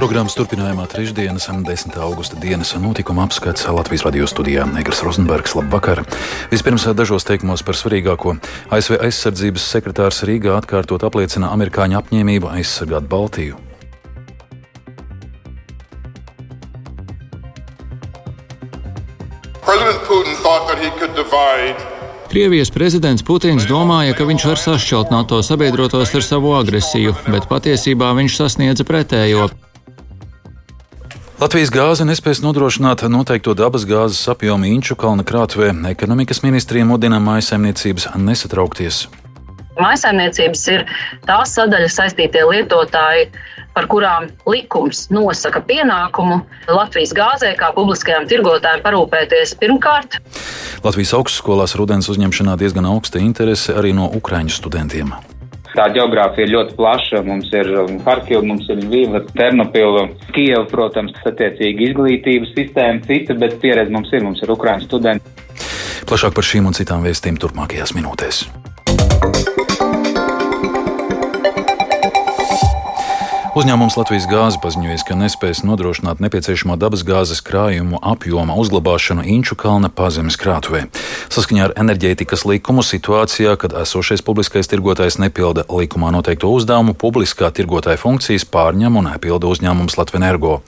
Programmas turpinājumā trešdienas, 10. augusta dienas notikuma apskats Latvijas radio studijā Negras Rozenbergs. Labvakar! Vispirms dažos teikumos par svarīgāko. ASV aizsardzības sekretārs Rīgā atkārtot apliecina amerikāņu apņēmību aizsargāt Baltiju. President Putin thought that he could divide Krievijas prezidents Putins domāja, ka viņš var sašķelt NATO sabiedrotos ar savu agresiju, bet patiesībā viņš sasniedza pretējo. Latvijas gāze nespēs nodrošināt noteikto dabas gāzes apjomu Inču kalna krātuvē. Ekonomikas ministrija mudina mājasemniecības nesatraukties. Mājasemniecības ir tās sadaļas saistītie lietotāji, par kurām likums nosaka pienākumu Latvijas gāzē, kā publiskajām tirgotājiem, parūpēties pirmkārt. Latvijas augstskolās rudens uzņemšanā diezgan augsta interese arī no ukraiņu studentiem. Tā geogrāfija ir ļoti plaša. Mums ir Harkiva, mums ir Vīva, Ternopila, Kijava, protams, attiecīgi izglītības sistēma, cita, bet pieredze mums ir, mums ir Ukraiņu studenti. Plašāk par šīm un citām vēstīm turpmākajās minūtēs. Uzņēmums Latvijas gāze paziņoja, ka nespēs nodrošināt nepieciešamo dabasgāzes krājumu apjoma uzglabāšanu Inču kalna pazemes krātuvē. Saskaņā ar enerģētikas likumu situācijā, kad esošais publiskais tirgotājs nepilda likumā noteikto uzdevumu, publiskā tirgotāja funkcijas pārņem un nepilda uzņēmums Latvenergo.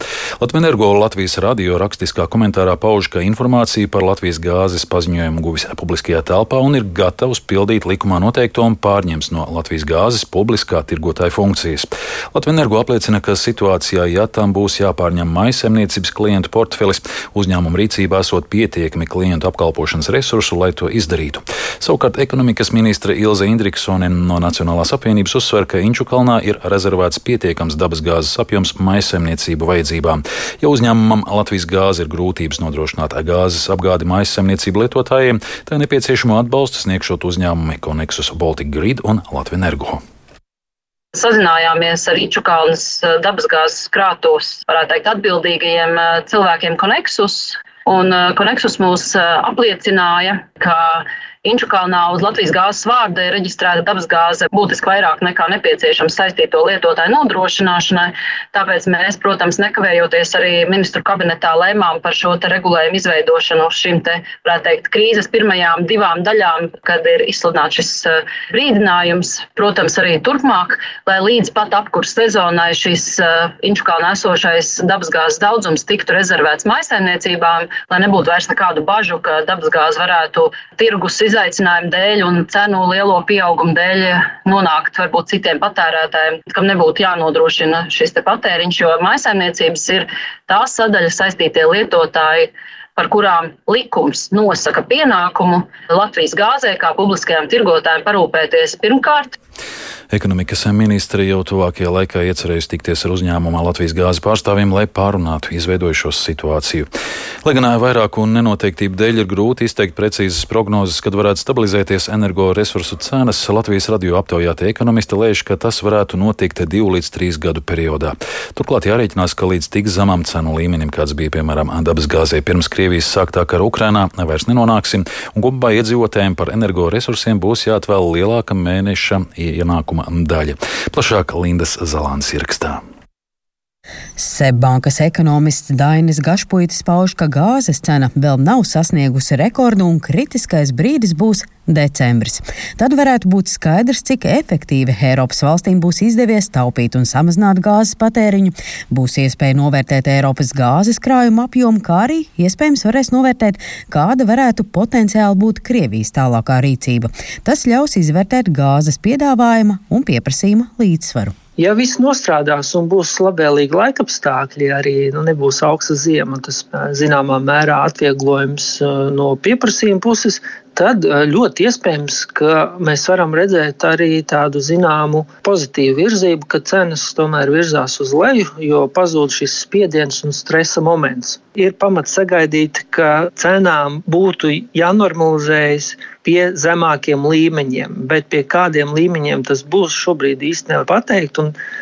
Latvenergo Latvijas radio rakstiskā komentārā pauž, ka informāciju par Latvijas gāzes paziņojumu guvis publiskajā telpā un ir gatavs pildīt likumā noteikto un pārņems no Latvijas gāzes publiskā tirgotāja funkcijas. Latvenergo Energo apliecina, ka situācijā, ja tam būs jāpārņem maisaimniecības klientu portfelis, uzņēmuma rīcībā esot pietiekami klientu apkalpošanas resursu, lai to izdarītu. Savukārt ekonomikas ministre Ilze Indriksone no Nacionālās apvienības uzsver, ka Inčukalnā ir rezervēts pietiekams dabasgāzes apjoms maisaimniecību vajadzībām. Ja uzņēmumam Latvijas gāze ir grūtības nodrošināt gāzes apgādi maisaimniecību lietotājiem, tai nepieciešamo atbalstu sniegšot uzņēmumi Konexus Baltic Grid un Latvijas Energo. Sazinājāmies ar Ičukalnas eh, dabasgāzes krātos, varētu teikt, atbildīgajiem eh, cilvēkiem Konexus. Un Konexus eh, mūs apliecināja, ka Inčukalnā uz Latvijas gāzes vārda ir reģistrēta dabasgāze būtiski vairāk nekā nepieciešams saistīto lietotāju nodrošināšanai. Tāpēc mēs, protams, nekavējoties arī ministru kabinetā lēmām par šo regulējumu izveidošanu te, varētu teikt, krīzes pirmajām divām daļām, kad ir izsludināts šis eh, brīdinājums. Protams, arī turpmāk, lai līdz pat apkurs sezonai šis eh, Inčukalnā esošais dabasgāzes daudzums tiktu rezervēts maisaimniecībām, lai nebūtu vairs nekādu bažu, ka dabasgāze varētu tirgus izveidoties izaicinājumu dēļ un cenu lielo pieaugumu dēļ nonākt varbūt citiem patērētājiem, kam nebūtu jānodrošina šis patēriņš, jo maisaimniecības ir tās sadaļas saistītie lietotāji par kurām likums nosaka pienākumu Latvijas gāzē, kā publiskajām tirgotājiem, parūpēties pirmkārt Ekonomikas ministre jau tuvākajā laikā iecerējusi tikties ar uzņēmumā Latvijas gāzes pārstāvjiem, lai pārunātu izveidojušos situāciju. Lai gan vairāku nenoteiktību dēļ ir grūti izteikt precīzas prognozes, kad varētu stabilizēties energoresursu cenas, Latvijas radio aptaujātie ekonomisti lēš, ka tas varētu notikt divu līdz trīs gadu periodā. Turklāt jārēķinās, ka līdz tik zemam cenu līmenim, kāds bija piemēram dabasgāzē pirms Krievijas sāktā kara Ukrainā, vairs nenonāksim, un kopumā iedzīvotājiem par energoresursiem būs jāatvēl lielāka mēneša ienākuma daļa. Plašāk Lindas Zalāns ierakstā. Seibankas ekonomists Dainis Gašpuitis pauž, ka gāzes cena vēl nav sasniegusi rekordu un kritiskais brīdis būs decembris. Tad varētu būt skaidrs, cik efektīvi Eiropas valstīm būs izdevies taupīt un samazināt gāzes patēriņu, būs iespēja novērtēt Eiropas gāzes krājuma apjomu, kā arī iespējams varēs novērtēt, kāda varētu potenciāli būt Krievijas tālākā rīcība. Tas ļaus izvērtēt gāzes piedāvājuma un pieprasījuma līdzsvaru. Ja viss nostrādās un būs labvēlīgi laikapstākļi, arī nu, nebūs augsta ziema, tas zināmā mērā atvieglojums no pieprasījuma puses, tad ļoti iespējams, ka mēs varam redzēt arī tādu zināmu pozitīvu virzību, ka cenas tomēr virzās uz leju, jo pazūd šis spiediens un stresa moments. Ir pamats sagaidīt, ka cenām būtu jānormalizējas pie zemākiem līmeņiem, bet pie kādiem līmeņiem tas būs šobrīd īsti nevar pateikt.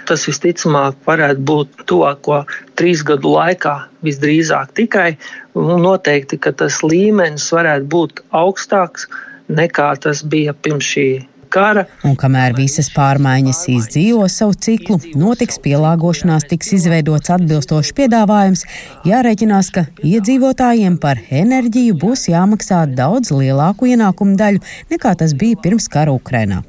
Tas visticamāk varētu būt tuvāko trīs gadu laikā visdrīzāk tikai. Noteikti, ka tas līmenis varētu būt augstāks nekā tas bija pirms šī kara. Un kamēr visas pārmaiņas izdzīvo savu ciklu, notiks pielāgošanās, tiks izveidots atbilstošs piedāvājums, jārēķinās, ka iedzīvotājiem par enerģiju būs jāmaksā daudz lielāku ienākumu daļu nekā tas bija pirms kara Ukrainā.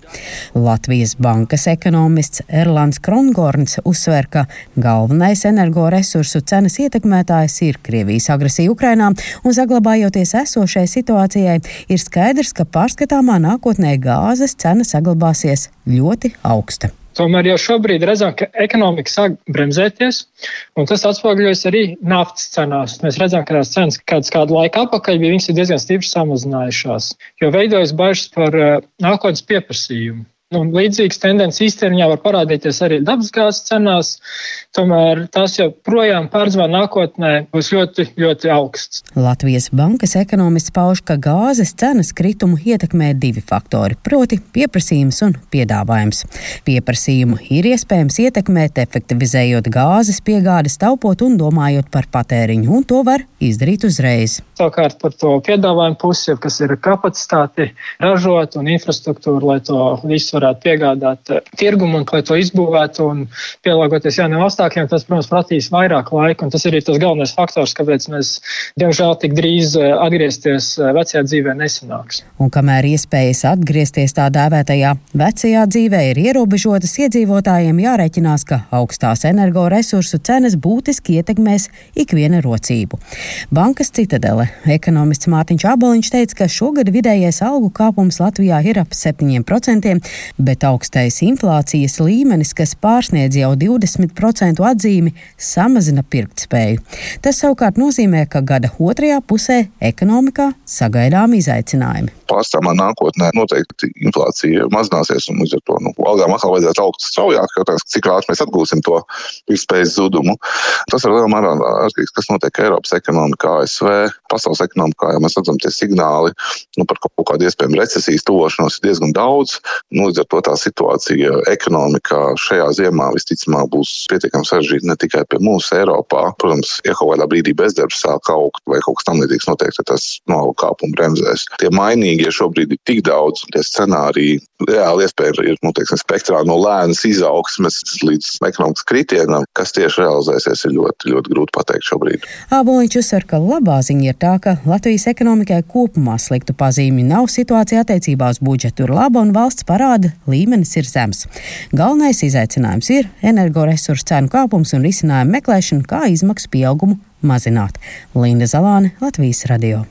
Latvijas bankas ekonomists Erlands Krongorns uzsver, ka galvenais energoresursu cenas ietekmētājs ir Krievijas agresija Ukrainā, un saglabājoties esošai situācijai, ir skaidrs, ka pārskatāmā nākotnē gāzes cena saglabāsies ļoti augsta. Tomēr jau šobrīd redzam, ka ekonomika sāk bremzēties, un tas atspoguļojas arī naftas cenās. Mēs redzam, ka tās cenas kāds kādu laiku atpakaļ bija diezgan stipri samazinājušās, jo veidojas bažas par uh, nākotnes pieprasījumu. Un līdzīgas tendences īstermiņā var parādīties arī dabasgāzes cenās, tomēr tās jau projām pārdzimā nākotnē būs ļoti, ļoti augsts. Latvijas bankas ekonomists pauž, ka gāzes cenas kritumu ietekmē divi faktori, proti pieprasījums un piedāvājums. Pieprasījumu ir iespējams ietekmēt, efektivizējot gāzes piegādes, taupot un domājot par patēriņu, un to var izdarīt uzreiz. Savukārt par to piedāvājumu pusi, kas ir kapacitāti ražot un infrastruktūru, lai to visu varētu piegādāt eh, tirgumu un lai to izbūvētu un pielāgoties jauniem apstākļiem, tas, protams, prasīs vairāk laika. Tas arī tas galvenais faktors, kāpēc mēs, diemžēl, tik drīz eh, atgriezties eh, vecajā dzīvē nesanāks. Un kamēr iespējas atgriezties tā dēvētajā vecajā dzīvē ir ierobežotas, iedzīvotājiem jārēķinās, ka augstās energoresursu cenas būtiski ietekmēs ikviena rocību. Bankas citadele ekonomists Mārtiņš Aboliņš teica, ka šogad vidējais algu kāpums Latvijā ir ap 7%, bet augstais inflācijas līmenis, kas pārsniedz jau 20% atzīmi, samazina pirktspēju. Tas savukārt nozīmē, ka gada otrajā pusē ekonomikā sagaidām izaicinājumi. Pārstāvā nākotnē noteikti inflācija mazināsies, un līdz ar to nu, algām atkal vajadzētu augt straujāk, jautājums, cik ātri mēs atgūsim to pirktspējas zudumu. Tas ir lielā mērā atkarīgs, kas notiek Eiropas ekonomikā, ASV, pasaules ekonomikā, ja mēs redzam tie signāli nu, par kaut kādu iespējamu recesijas tuvošanos ir diezgan daudz. Nu, līdz ar to tā situācija ekonomikā šajā ziemā visticamāk būs pietiekami sarežģīta ne tikai pie mums Eiropā. Protams, ja kaut kādā brīdī bezdarbs sāk augt vai kaut kas tam līdzīgs notiek, tad tas no nu, kāpuma bremzēs. Tie mainīgie šobrīd ir tik daudz, un tie scenāriji reāli iespēja ir nu, teiksim, spektrā no lēnas izaugsmes līdz ekonomikas kritienam, kas tieši realizēsies, ir ļoti, ļoti grūti pateikt šobrīd. Āboliņš uzsver, ka labā ziņa ir tā, ka Latvijas ekonomikai kopumā sliktu pazīmi nav situācija attiecībā uz budžetu ir laba un valsts parāda līmenis ir zems. Galvenais izaicinājums ir energoresursu cenu kāpums un risinājumu meklēšana, kā izmaksu pieaugumu mazināt. Linda Zalāne, Latvijas radio.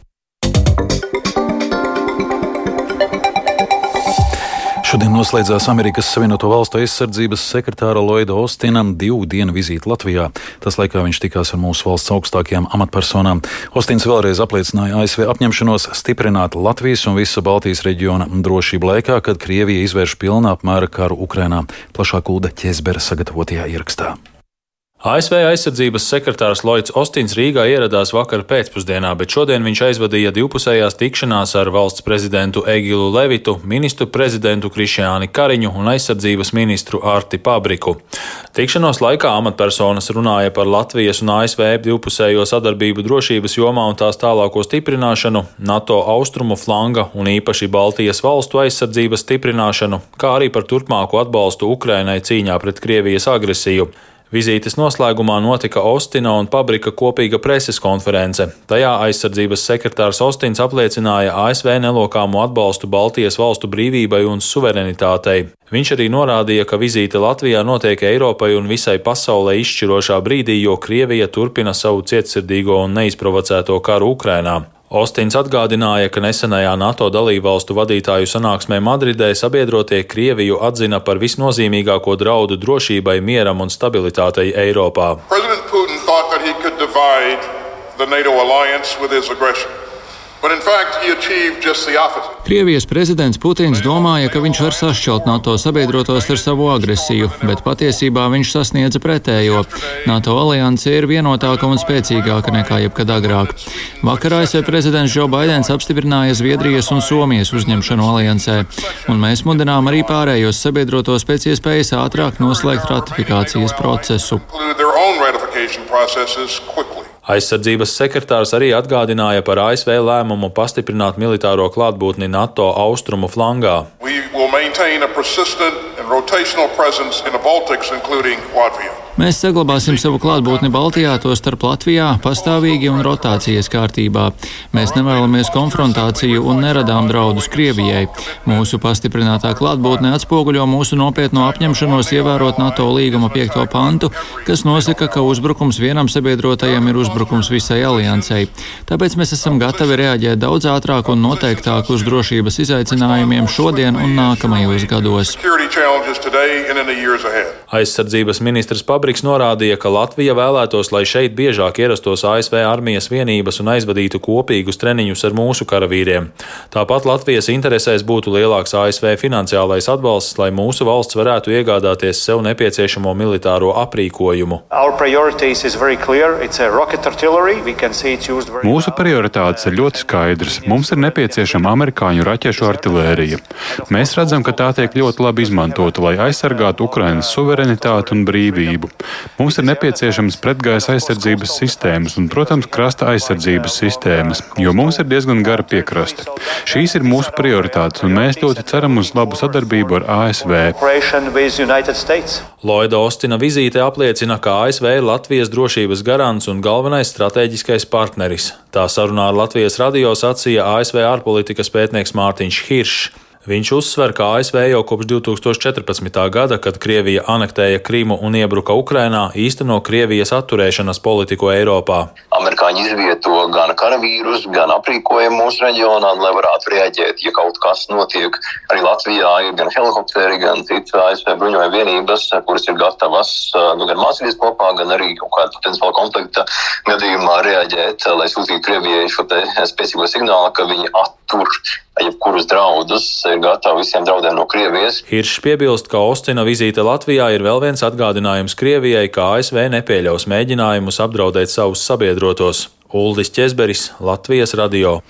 Šodien noslēdzās Amerikas Savienoto Valstu aizsardzības sekretāra Lloyda Ostinam divu dienu vizīte Latvijā. Tas laikā viņš tikās ar mūsu valsts augstākajām amatpersonām. Ostins vēlreiz apliecināja ASV apņemšanos stiprināt Latvijas un visa Baltijas reģiona drošību laikā, kad Krievija izvērš pilnā apmēra karu Ukrainā. Plašāk Kulda Ķezbera sagatavotajā ierakstā. ASV aizsardzības sekretārs Lloyds Ostins Rīgā ieradās vakar pēcpusdienā, bet šodien viņš aizvadīja divpusējās tikšanās ar valsts prezidentu Egilu Levitu, ministru prezidentu Krišjāni Kariņu un aizsardzības ministru Arti Pabriku. Tikšanos laikā amatpersonas runāja par Latvijas un ASV divpusējo sadarbību drošības jomā un tās tālāko stiprināšanu, NATO austrumu flanga un īpaši Baltijas valstu aizsardzības stiprināšanu, kā arī par turpmāku atbalstu Ukrainai cīņā pret Krievijas agresiju. Vizītes noslēgumā notika Ostina un Pabrika kopīga preses konference. Tajā aizsardzības sekretārs Ostins apliecināja ASV nelokāmu atbalstu Baltijas valstu brīvībai un suverenitātei. Viņš arī norādīja, ka vizīte Latvijā notiek Eiropai un visai pasaulē izšķirošā brīdī, jo Krievija turpina savu cietsirdīgo un neizprovocēto karu Ukrainā. Ostins atgādināja, ka nesenajā NATO dalībvalstu vadītāju sanāksmē Madridē sabiedrotie Krieviju atzina par visnozīmīgāko draudu drošībai, mieram un stabilitātei Eiropā. President Putin thought that he could divide the NATO alliance with his aggression. Krievijas prezidents Putins domāja, ka viņš var sašķelt NATO sabiedrotos ar savu agresiju, bet patiesībā viņš sasniedza pretējo. NATO alianse ir vienotāka un spēcīgāka nekā jebkad agrāk. Vakar ASV prezidents Joe Baidens apstiprināja Zviedrijas un Somijas uzņemšanu aliansē, un mēs mudinām arī pārējos sabiedrotos pēc iespējas ātrāk noslēgt ratifikācijas procesu. Aizsardzības sekretārs arī atgādināja par ASV lēmumu pastiprināt militāro klātbūtni NATO austrumu flangā. We will maintain a persistent and rotational presence in the Baltics, including Latvia. Mēs saglabāsim savu klātbūtni Baltijā, to starp Latvijā, pastāvīgi un rotācijas kārtībā. Mēs nevēlamies konfrontāciju un neradām draudus Krievijai. Mūsu pastiprinātā klātbūtne atspoguļo mūsu nopietno apņemšanos ievērot NATO līguma 5. pantu, kas nosaka, ka uzbrukums vienam sabiedrotajam ir uzbrukums visai aliansei. Tāpēc mēs esam gatavi reaģēt daudz ātrāk un noteiktāk uz drošības izaicinājumiem šodien un nākamajos gados. Aizsardzības ministrs Pabriks Pabriks norādīja, ka Latvija vēlētos, lai šeit biežāk ierastos ASV armijas vienības un aizvadītu kopīgus treniņus ar mūsu karavīriem. Tāpat Latvijas interesēs būtu lielāks ASV finansiālais atbalsts, lai mūsu valsts varētu iegādāties sev nepieciešamo militāro aprīkojumu. Mūsu prioritātes ir ļoti skaidras. Mums ir nepieciešama amerikāņu raķešu artilērija. Mēs redzam, ka tā tiek ļoti labi izmantota, lai aizsargātu Ukrainas suverenitāti un brīvību. Mums ir nepieciešamas pretgaisa aizsardzības sistēmas un, protams, krasta aizsardzības sistēmas, jo mums ir diezgan gara piekraste. Šīs ir mūsu prioritātes, un mēs ļoti ceram uz labu sadarbību ar ASV. Loida Ostina vizīte apliecina, ka ASV ir Latvijas drošības garants un galvenais strateģiskais partneris. Tā sarunā ar Latvijas radio sacīja ASV ārpolitikas pētnieks Mārtiņš Hiršs. Viņš uzsver, ka ASV jau kopš 2014. gada, kad Krievija anektēja Krimu un iebruka Ukrainā, īsteno Krievijas atturēšanas politiku Eiropā. Amerikāņi izvieto gan karavīrus, gan aprīkojumu mūsu reģionā, lai varētu reaģēt, ja kaut kas notiek. Arī Latvijā ir gan helikopteri, gan citas ASV bruņojuma vienības, kuras ir gatavas nu, gan mācīties kopā, gan arī kaut kāda potenciāla konflikta gadījumā reaģēt, lai sūtītu Krievijai šo spēcīgo signālu, ka viņi attur jebkurus draudus, ir gatavi visiem draudiem no Krievijas. Hiršs piebilst, ka Ostina vizīte Latvijā ir vēl viens atgādinājums Krievijai, ka ASV nepieļaus mēģinājumus apdraudēt savus sabiedrotos. Uldis Česberis, Latvijas radio.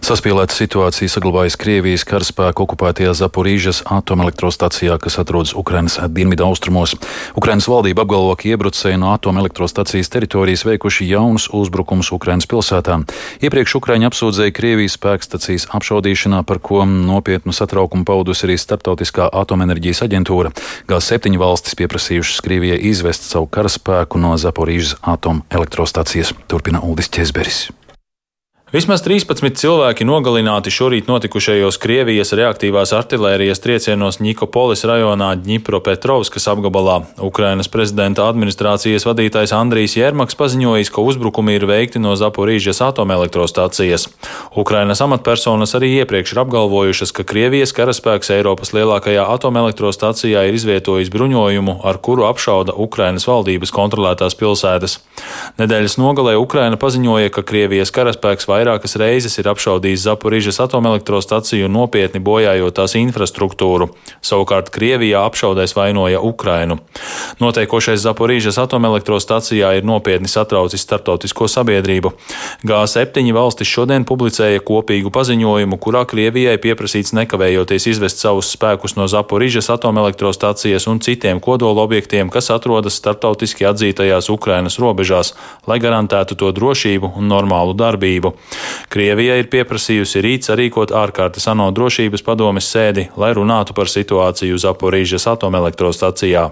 Saspīlēta situācija saglabājas Krievijas karaspēku okupētajā Zaporīžas atomelektrostacijā, kas atrodas Ukrainas dienvidu austrumos. Ukrainas valdība apgalvo, ka iebrucēji no atomelektrostacijas teritorijas veikuši jaunus uzbrukumus Ukrainas pilsētām. Iepriekš Ukraiņa apsūdzēja Krievijas spēkstacijas apšaudīšanā, par ko nopietnu satraukumu paudusi arī Startautiskā atomenerģijas aģentūra. G7 valstis pieprasījušas Krievijai izvest savu karaspēku no Zaporīžas atomelektrostacijas. Turpina Uldis Česberis. Kezberis. Vismaz 13 cilvēki nogalināti šorīt notikušajos Krievijas reaktīvās artilērijas triecienos Nikopolis rajonā Dņipropetrovskas apgabalā. Ukrainas prezidenta administrācijas vadītājs Andrijs Jermaks paziņojis, ka uzbrukumi ir veikti no Zaporīžas atomelektrostācijas. Ukrainas amatpersonas arī iepriekš ir apgalvojušas, ka Krievijas karaspēks Eiropas lielākajā atomelektrostācijā ir izvietojis bruņojumu, ar kuru apšauda Ukrainas valdības kontrolētās pilsētas. Nedēļas nogalē Ukraina paziņoja, ka Krievijas karaspēks vai vairākas reizes ir apšaudījis Zaporižas atomelektrostaciju un nopietni bojājot tās infrastruktūru. Savukārt Krievijā apšaudēs vainoja Ukrainu. Notiekošais Zaporižas atomelektrostacijā ir nopietni satraucis starptautisko sabiedrību. G7 valstis šodien publicēja kopīgu paziņojumu, kurā Krievijai pieprasīts nekavējoties izvest savus spēkus no Zaporižas atomelektrostacijas un citiem kodolobjektiem, kas atrodas starptautiski atzītajās Ukrainas robežās, lai garantētu to drošību un normālu darbību. Krievija ir pieprasījusi rīt sarīkot ārkārtas ANO drošības padomes sēdi, lai runātu par situāciju Zaporīžas atomelektrostacijā.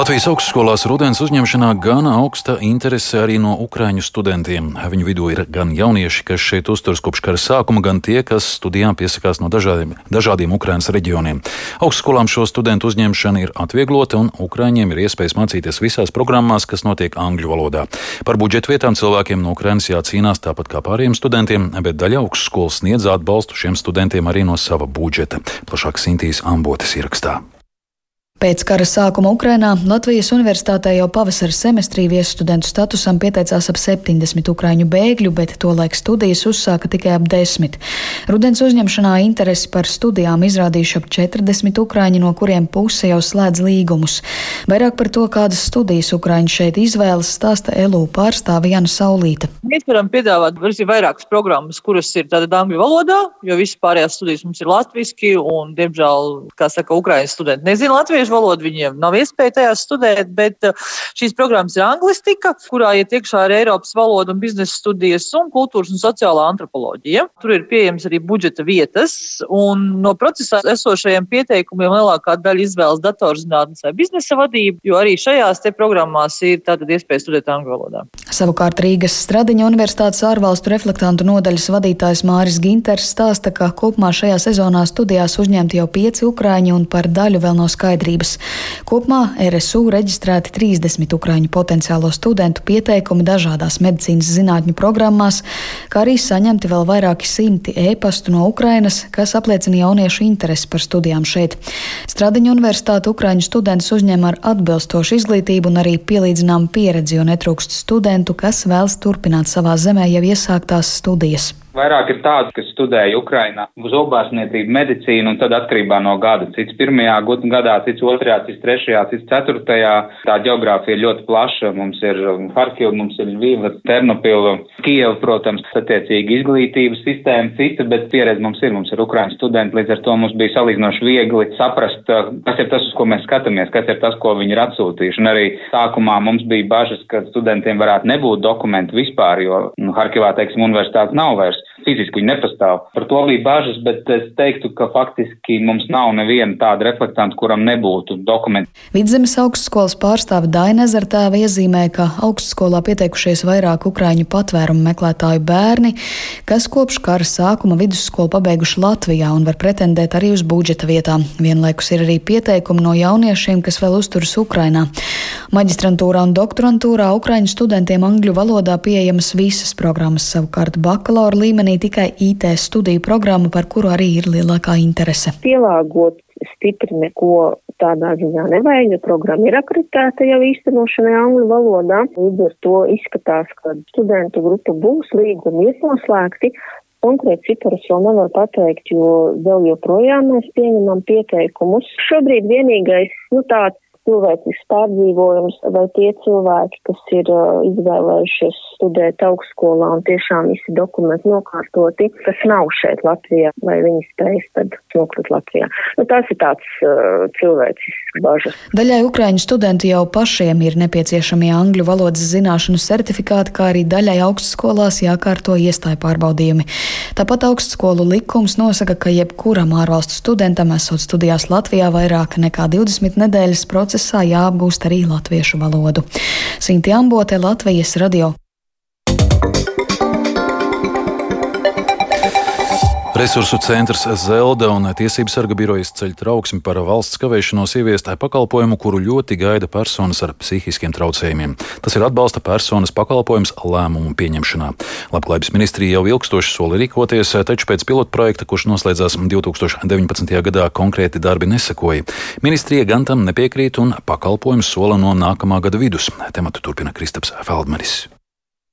Latvijas augstskolās rudens uzņemšanā gana augsta interese arī no ukraiņu studentiem. Viņu vidū ir gan jaunieši, kas šeit uzturas kopš kara sākuma, gan tie, kas studijām piesakās no dažādiem, dažādiem Ukrainas reģioniem. Augstskolām šo studentu uzņemšana ir atvieglota, un Ukraiņiem ir iespējas mācīties visās programmās, kas notiek angļu valodā. Par budžetu vietām cilvēkiem no Ukrainas jācīnās tāpat kā pārējiem studentiem, bet daļa augstskolas sniedz atbalstu šiem studentiem arī no sava budžeta. Plašāk Sintīs Ambotes ierakstā. Pēc kara sākuma Ukrainā Latvijas universitātē jau pavasara semestrī viestudentu statusam pieteicās ap 70 ukraiņu bēgļu, bet tolaik studijas uzsāka tikai ap 10. Rudens uzņemšanā interesi par studijām izrādījuši ap 40 ukrāņi, no kuriem puse jau slēdz līgumus. Vairāk par to, kādas studijas ukrāņi šeit izvēlas, stāsta ELU pārstāve Jana Saulīta. Mēs varam piedāvāt vairākas programmas, kuras ir tātad angļu valodā, jo visas pārējās studijas mums ir latviski, un, diemžēl, kā saka, ukrāņu studenti nezina latviešu valodu, viņiem nav iespēja tajās studēt, bet uh, šīs programmas ir anglistika, kurā iet iekšā ir Eiropas valoda un biznesa studijas un kultūras un sociālā antropoloģija. Tur ir pieejams arī budžeta vietas, un no procesā esošajiem pieteikumiem lielākā daļa izvēlas datorzinātnes vai biznesa vadību, jo arī šajās te programmās ir tātad iespēja studēt angļu valodā. Savukārt Rīgas Stradiņa Universitātes ārvalstu reflektantu nodaļas vadītājs Māris Ginters stāsta, ka kopumā šajā sezonā studijās uzņemti jau pieci ukrāņi un par daļu vēl nav skaidrības. Kopumā RSU reģistrēti 30 ukrāņu potenciālo studentu pieteikumi dažādās medicīnas zinātņu programmās, kā arī saņemti vēl vairāki simti e-pastu no Ukrainas, kas apliecina jauniešu interesi par studijām šeit. Stradiņa universitāte Ukraiņu studentus uzņem ar atbilstošu izglītību un arī pielīdzināmu pieredzi, jo netrūkst studentu, kas vēlas turpināt savā zemē jau iesāktās studijas. Vairāk ir tādu, kas studēja Ukrainā zobārstniecību, medicīnu, un tad atkarībā no gada. Cits pirmajā gadā, cits otrajā, cits trešajā, cits ceturtajā. Tā geogrāfija ir ļoti plaša. Mums ir Harkiva, mums ir Vīva, Ternopila, Kieva, protams, attiecīgi izglītības sistēma cita, bet pieredze mums ir. Mums ir Ukraiņu studenti, līdz ar to mums bija salīdzinoši viegli saprast, kas ir tas, uz ko mēs skatāmies, kas ir tas, ko viņi ir atsūtījuši. Un arī sākumā mums bija bažas, ka studentiem varētu nebūt dokumenti vispār, jo nu, Harkivā, teiksim, universitāte nav vairs fiziski viņi nepastāv. Par to bija bažas, bet es teiktu, ka faktiski mums nav neviena tāda reflektanta, kuram nebūtu dokumenti. Vidzemes augstskolas pārstāve Daina Ezertēva iezīmē, ka augstskolā pieteikušies vairāk ukraiņu patvērumu meklētāju bērni, kas kopš kara sākuma vidusskolu pabeiguši Latvijā un var pretendēt arī uz budžeta vietām. Vienlaikus ir arī pieteikumi no jauniešiem, kas vēl uzturas Ukrainā. Maģistrantūrā un doktorantūrā ukraiņu studentiem angļu valodā pieejamas visas programmas, savukārt bakalaura līmenī tikai IT studiju programma, par kuru arī ir lielākā interese. Pielāgot stipri neko tādā ziņā nevajag, jo programma ir akreditēta jau īstenošanai angļu valodā. Līdz ar to izskatās, ka studentu grupa būs, līgumi ir noslēgti. Konkrēti ciparus vēl nevar pateikt, jo vēl joprojām mēs pieņemam pieteikumus. Šobrīd vienīgais, nu tāds cilvēcisks pārdzīvojums, vai tie cilvēki, kas ir uh, izvēlējušies studēt augstskolā un tiešām visi dokumenti nokārtoti, kas nav šeit Latvijā, vai viņi spējas tad nokļūt Latvijā. Nu, tas ir tāds uh, cilvēcisks bažas. Daļai ukraiņu studenti jau pašiem ir nepieciešamie angļu valodas zināšanu certifikāti, kā arī daļai augstskolās jākārto iestāju pārbaudījumi. Tāpat augstskolu likums nosaka, ka jebkuram ārvalstu studentam esot studijās Latvijā vairāk nekā 20 nedēļas procesā procesā jāapgūst arī latviešu valodu. Sinti Ambote, Latvijas radio. Resursu centrs Zelda un Tiesības sarga birojas ceļ trauksmi par valsts kavēšanos ieviestāju pakalpojumu, kuru ļoti gaida personas ar psihiskiem traucējumiem. Tas ir atbalsta personas pakalpojums lēmumu pieņemšanā. Labklājības ministrija jau ilgstoši soli rīkoties, taču pēc pilotprojekta, kurš noslēdzās 2019. gadā, konkrēti darbi nesakoja. Ministrija gan tam nepiekrīt un pakalpojumu sola no nākamā gada vidus. Tematu turpina Kristaps Feldmanis.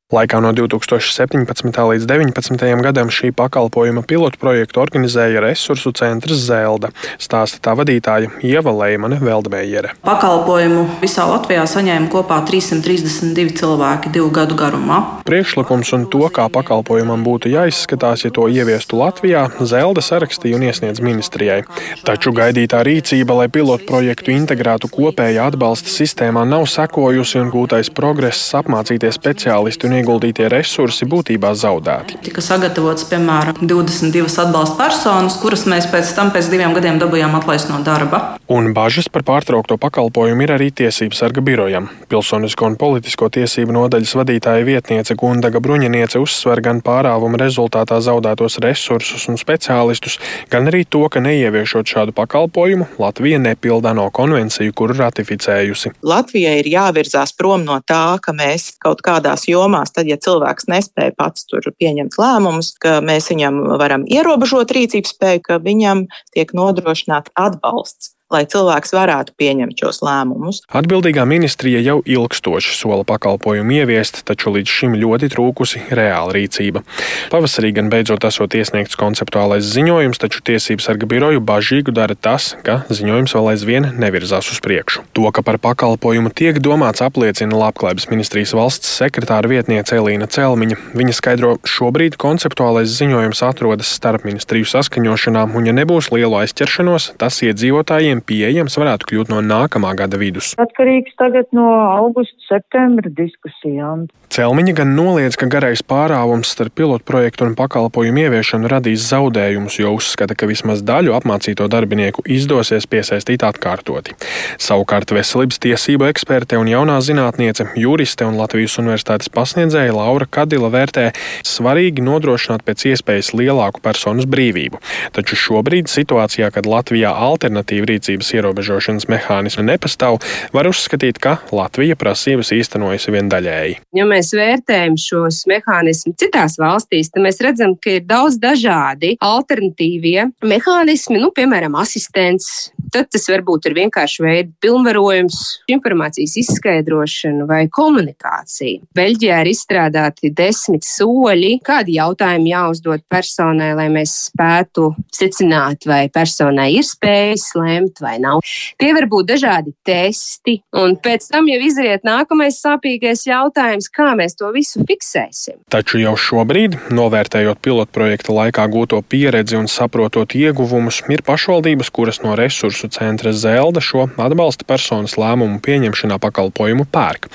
Laikā no 2017. līdz 2019. gadam šī pakalpojuma pilotu projektu organizēja Resursu centrs Zelda, stāsta tā vadītāja Ieva Leimane Veldmējere. Pakalpojumu visā Latvijā saņēma kopā 332 cilvēki divu gadu garumā. Priekšlikums un to, kā pakalpojumam būtu jāizskatās, ja to ieviestu Latvijā, Zelda sarakstīja un iesniedz ministrijai. Taču gaidītā rīcība, lai pilotu projektu integrētu kopējā atbalsta sistēmā, nav sekojusi un gūtais progress apmācīties speciālisti un ieguldītie resursi būtībā zaudēti. Tika sagatavots, piemēram, 22 atbalsta personas, kuras mēs pēc tam pēc diviem gadiem dabūjām atlaist no darba. Un bažas par pārtraukto pakalpojumu ir arī tiesības sarga birojam. Pilsonisko un politisko tiesību nodaļas vadītāja vietniece Gundaga Bruņiniece uzsver gan pārāvuma rezultātā zaudētos resursus un speciālistus, gan arī to, ka neieviešot šādu pakalpojumu, Latvija nepildā no konvenciju, kuru ratificējusi. Latvijai ir jāvirzās prom no tā, ka mēs kaut kādās jomās gadījumās, tad, ja cilvēks nespēja pats tur pieņemt lēmumus, ka mēs viņam varam ierobežot rīcības spēju, ka viņam tiek nodrošināts atbalsts lai cilvēks varētu pieņemt šos lēmumus. Atbildīgā ministrija jau ilgstoši sola pakalpojumu ieviest, taču līdz šim ļoti trūkusi reāla rīcība. Pavasarī gan beidzot esot iesniegts konceptuālais ziņojums, taču tiesību sarga biroju bažīgu dara tas, ka ziņojums vēl aizvien nevirzās uz priekšu. To, ka par pakalpojumu tiek domāts, apliecina Labklājības ministrijas valsts sekretāra vietniece Elīna Celmiņa. Viņa skaidro, šobrīd konceptuālais ziņojums atrodas starp ministriju saskaņošanā, un ja nebūs lielu aizķeršanos, tas iedzīvotājiem pieejams varētu kļūt no nākamā gada vidus. Atkarīgs tagad no augusta, septembra diskusijām. Celmiņa gan noliedz, ka garais pārāvums starp pilotprojektu un pakalpojumu ieviešanu radīs zaudējumus, jo uzskata, ka vismaz daļu apmācīto darbinieku izdosies piesaistīt atkārtoti. Savukārt veselības tiesību eksperte un jaunā zinātniece, juriste un Latvijas universitātes pasniedzēja Laura Kadila vērtē svarīgi nodrošināt pēc iespējas lielāku personas brīvību. Taču šobrīd situācijā, kad Latvijā alternatīva rīcības ierobežošanas mehānismi nepastāv, var uzskatīt, ka Latvija prasības īstenojas vien daļēji. Ja mēs vērtējam šos mehānismus citās valstīs, tad mēs redzam, ka ir daudz dažādi alternatīvie mehānismi, nu, piemēram, asistents. Tad tas varbūt ir vienkārši veidi pilnvarojums, informācijas izskaidrošana vai komunikācija. Beļģijā ir izstrādāti desmit soļi, kādi jautājumi jāuzdod personai, lai mēs spētu secināt, vai personai ir spējas lemt vai nav. Tie var būt dažādi testi, un pēc tam jau izriet nākamais sāpīgais jautājums, kā mēs to visu fiksēsim. Taču jau šobrīd, novērtējot pilotprojekta laikā gūto pieredzi un saprotot ieguvumus, ir pašvaldības, kuras no resursu centra Zelda šo atbalsta personas lēmumu pieņemšanā pakalpojumu pērk.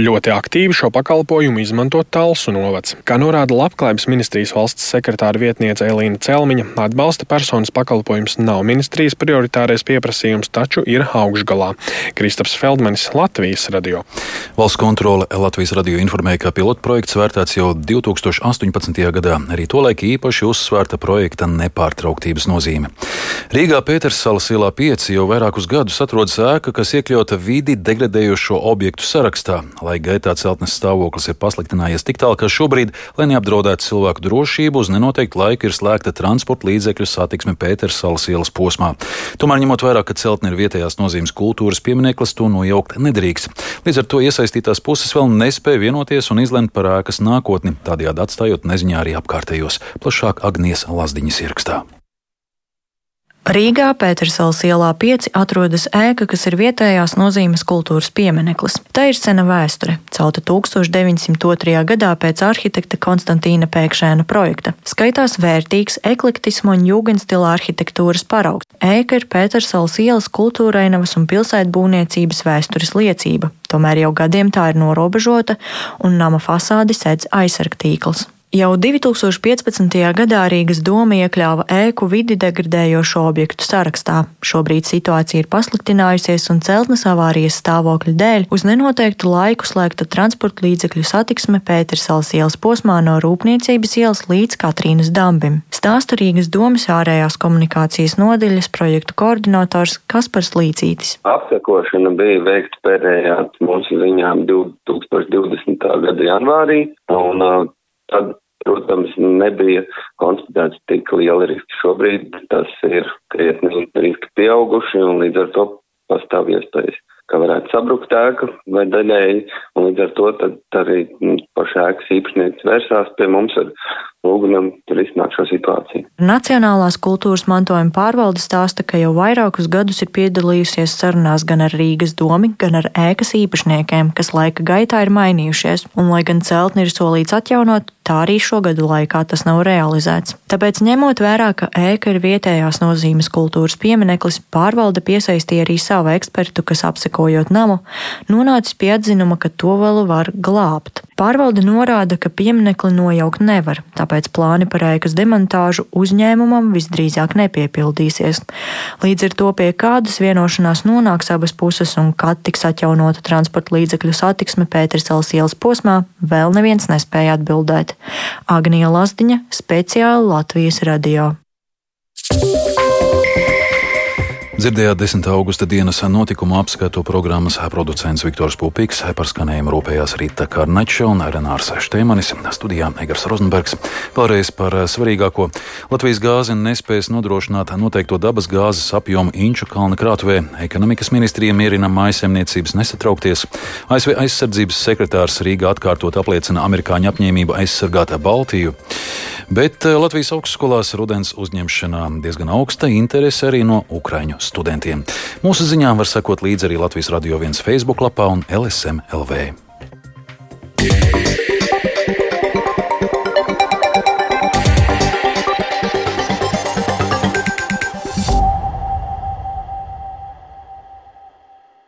Ļoti aktīvi šo pakalpojumu izmanto Talsu novads. Kā norāda Labklājības ministrijas valsts sekretāra vietniece Elīna Celmiņa, atbalsta personas pakalpojums nav ministrijas prioritārais pieprasījums, taču ir augšgalā. Kristaps Feldmanis, Latvijas radio. Valsts kontrole Latvijas radio informēja, ka pilotprojekts vērtēts jau 2018. gadā. Arī tolaik īpaši uzsvērta projekta nepārtrauktības nozīme. Rīgā Pētersalas ielā 5 jau vairākus gadus atrodas ēka, kas iekļauta vidi degradējošo objektu sarakstā. Lai gaitā celtnes stāvoklis ir pasliktinājies tik tālu, ka šobrīd, lai neapdraudētu cilvēku drošību, uz nenoteiktu laiku ir slēgta transporta līdzekļu satiksme Pētersalas ielas posmā. Tomēr, ņemot vērā, ka celtne ir vietējās nozīmes kultūras piemineklis, to nojaukt nedrīkst. Līdz ar to iesaistītās puses vēl nespēja vienoties un izlemt par ēkas nākotni, tādējādi atstājot neziņā arī apkārtējos. Plašāk Agnijas Lazdiņas ierakstā. Rīgā Pētersals ielā 5 atrodas ēka, kas ir vietējās nozīmes kultūras piemineklis. Tā ir sena vēsture, celta 1902. gadā pēc arhitekta Konstantīna Pēkšēna projekta. Skaitās vērtīgs eklektismu un jūgenstila arhitektūras paraugs. Ēka ir Pētersals ielas kultūrainavas un pilsētbūvniecības vēstures liecība. Tomēr jau gadiem tā ir norobežota un nama fasādi sedz aizsargtīkls. Jau 2015. gadā Rīgas doma iekļāva ēku vidi degradējošo objektu sarakstā. Šobrīd situācija ir pasliktinājusies un celtnes avārijas stāvokļa dēļ uz nenoteiktu laiku slēgta transporta līdzekļu satiksme Pētersals ielas posmā no Rūpniecības ielas līdz Katrīnas dambim. Stāsta Rīgas domas ārējās komunikācijas nodaļas projektu koordinators Kaspars Līcītis. Apsekošana bija veikta pēdējā mūsu ziņām 2020. gada janvārī. Un, tad protams, nebija konstatēts tik liela riska. Šobrīd tas ir krietni riski pieauguši un līdz ar to pastāv iespējas, ka varētu sabrukt ēka vai daļēji, un līdz ar to tad arī paša ēkas īpašnieks vērsās pie mums ar lūgumam risināt šo situāciju. Nacionālās kultūras mantojuma pārvalde stāsta, ka jau vairākus gadus ir piedalījusies sarunās gan ar Rīgas domi, gan ar ēkas īpašniekiem, kas laika gaitā ir mainījušies, un lai gan celtni ir solīts atjaunot, tā arī šogadu laikā tas nav realizēts. Tāpēc, ņemot vērā, ka ēka ir vietējās nozīmes kultūras piemineklis, pārvalde piesaistīja arī savu ekspertu, kas apsekojot namu, nonācis pie atzinuma, ka to vēl var glābt. Pārvalde norāda, ka pieminekli nojaukt nevar, tāpēc plāni par ēkas demontāžu uzņēmumam visdrīzāk nepiepildīsies. Līdz ar to pie kādas vienošanās nonāks abas puses un kad tiks atjaunota transporta līdzekļu satiksme Pētersels ielas posmā, vēl neviens nespēja atbildēt. Agnija Lazdiņa, speciāli Latvijas radio. Dzirdējāt 10. augusta dienas notikumu apskatu programmas producents Viktors Pupīks, par skanējumu rūpējās Rīta Karnača un Renārs Šteimanis, studijā Egars Rozenbergs. Pārējais par svarīgāko. Latvijas gāze nespēs nodrošināt noteikto dabas gāzes apjomu Inču kalna krātuvē. Ekonomikas ministrija mierina mājasemniecības nesatraukties. ASV aizsardzības sekretārs Rīgā atkārtot apliecina amerikāņu apņēmību aizsargāt Baltiju. Bet Latvijas augstskolās rudens uzņemšanā diezgan augsta interese arī no Ukraiņu studentiem studentiem. Mūsu ziņām var sekot līdzi arī Latvijas Radio 1 Facebook lapā un LSM LV. Yeah.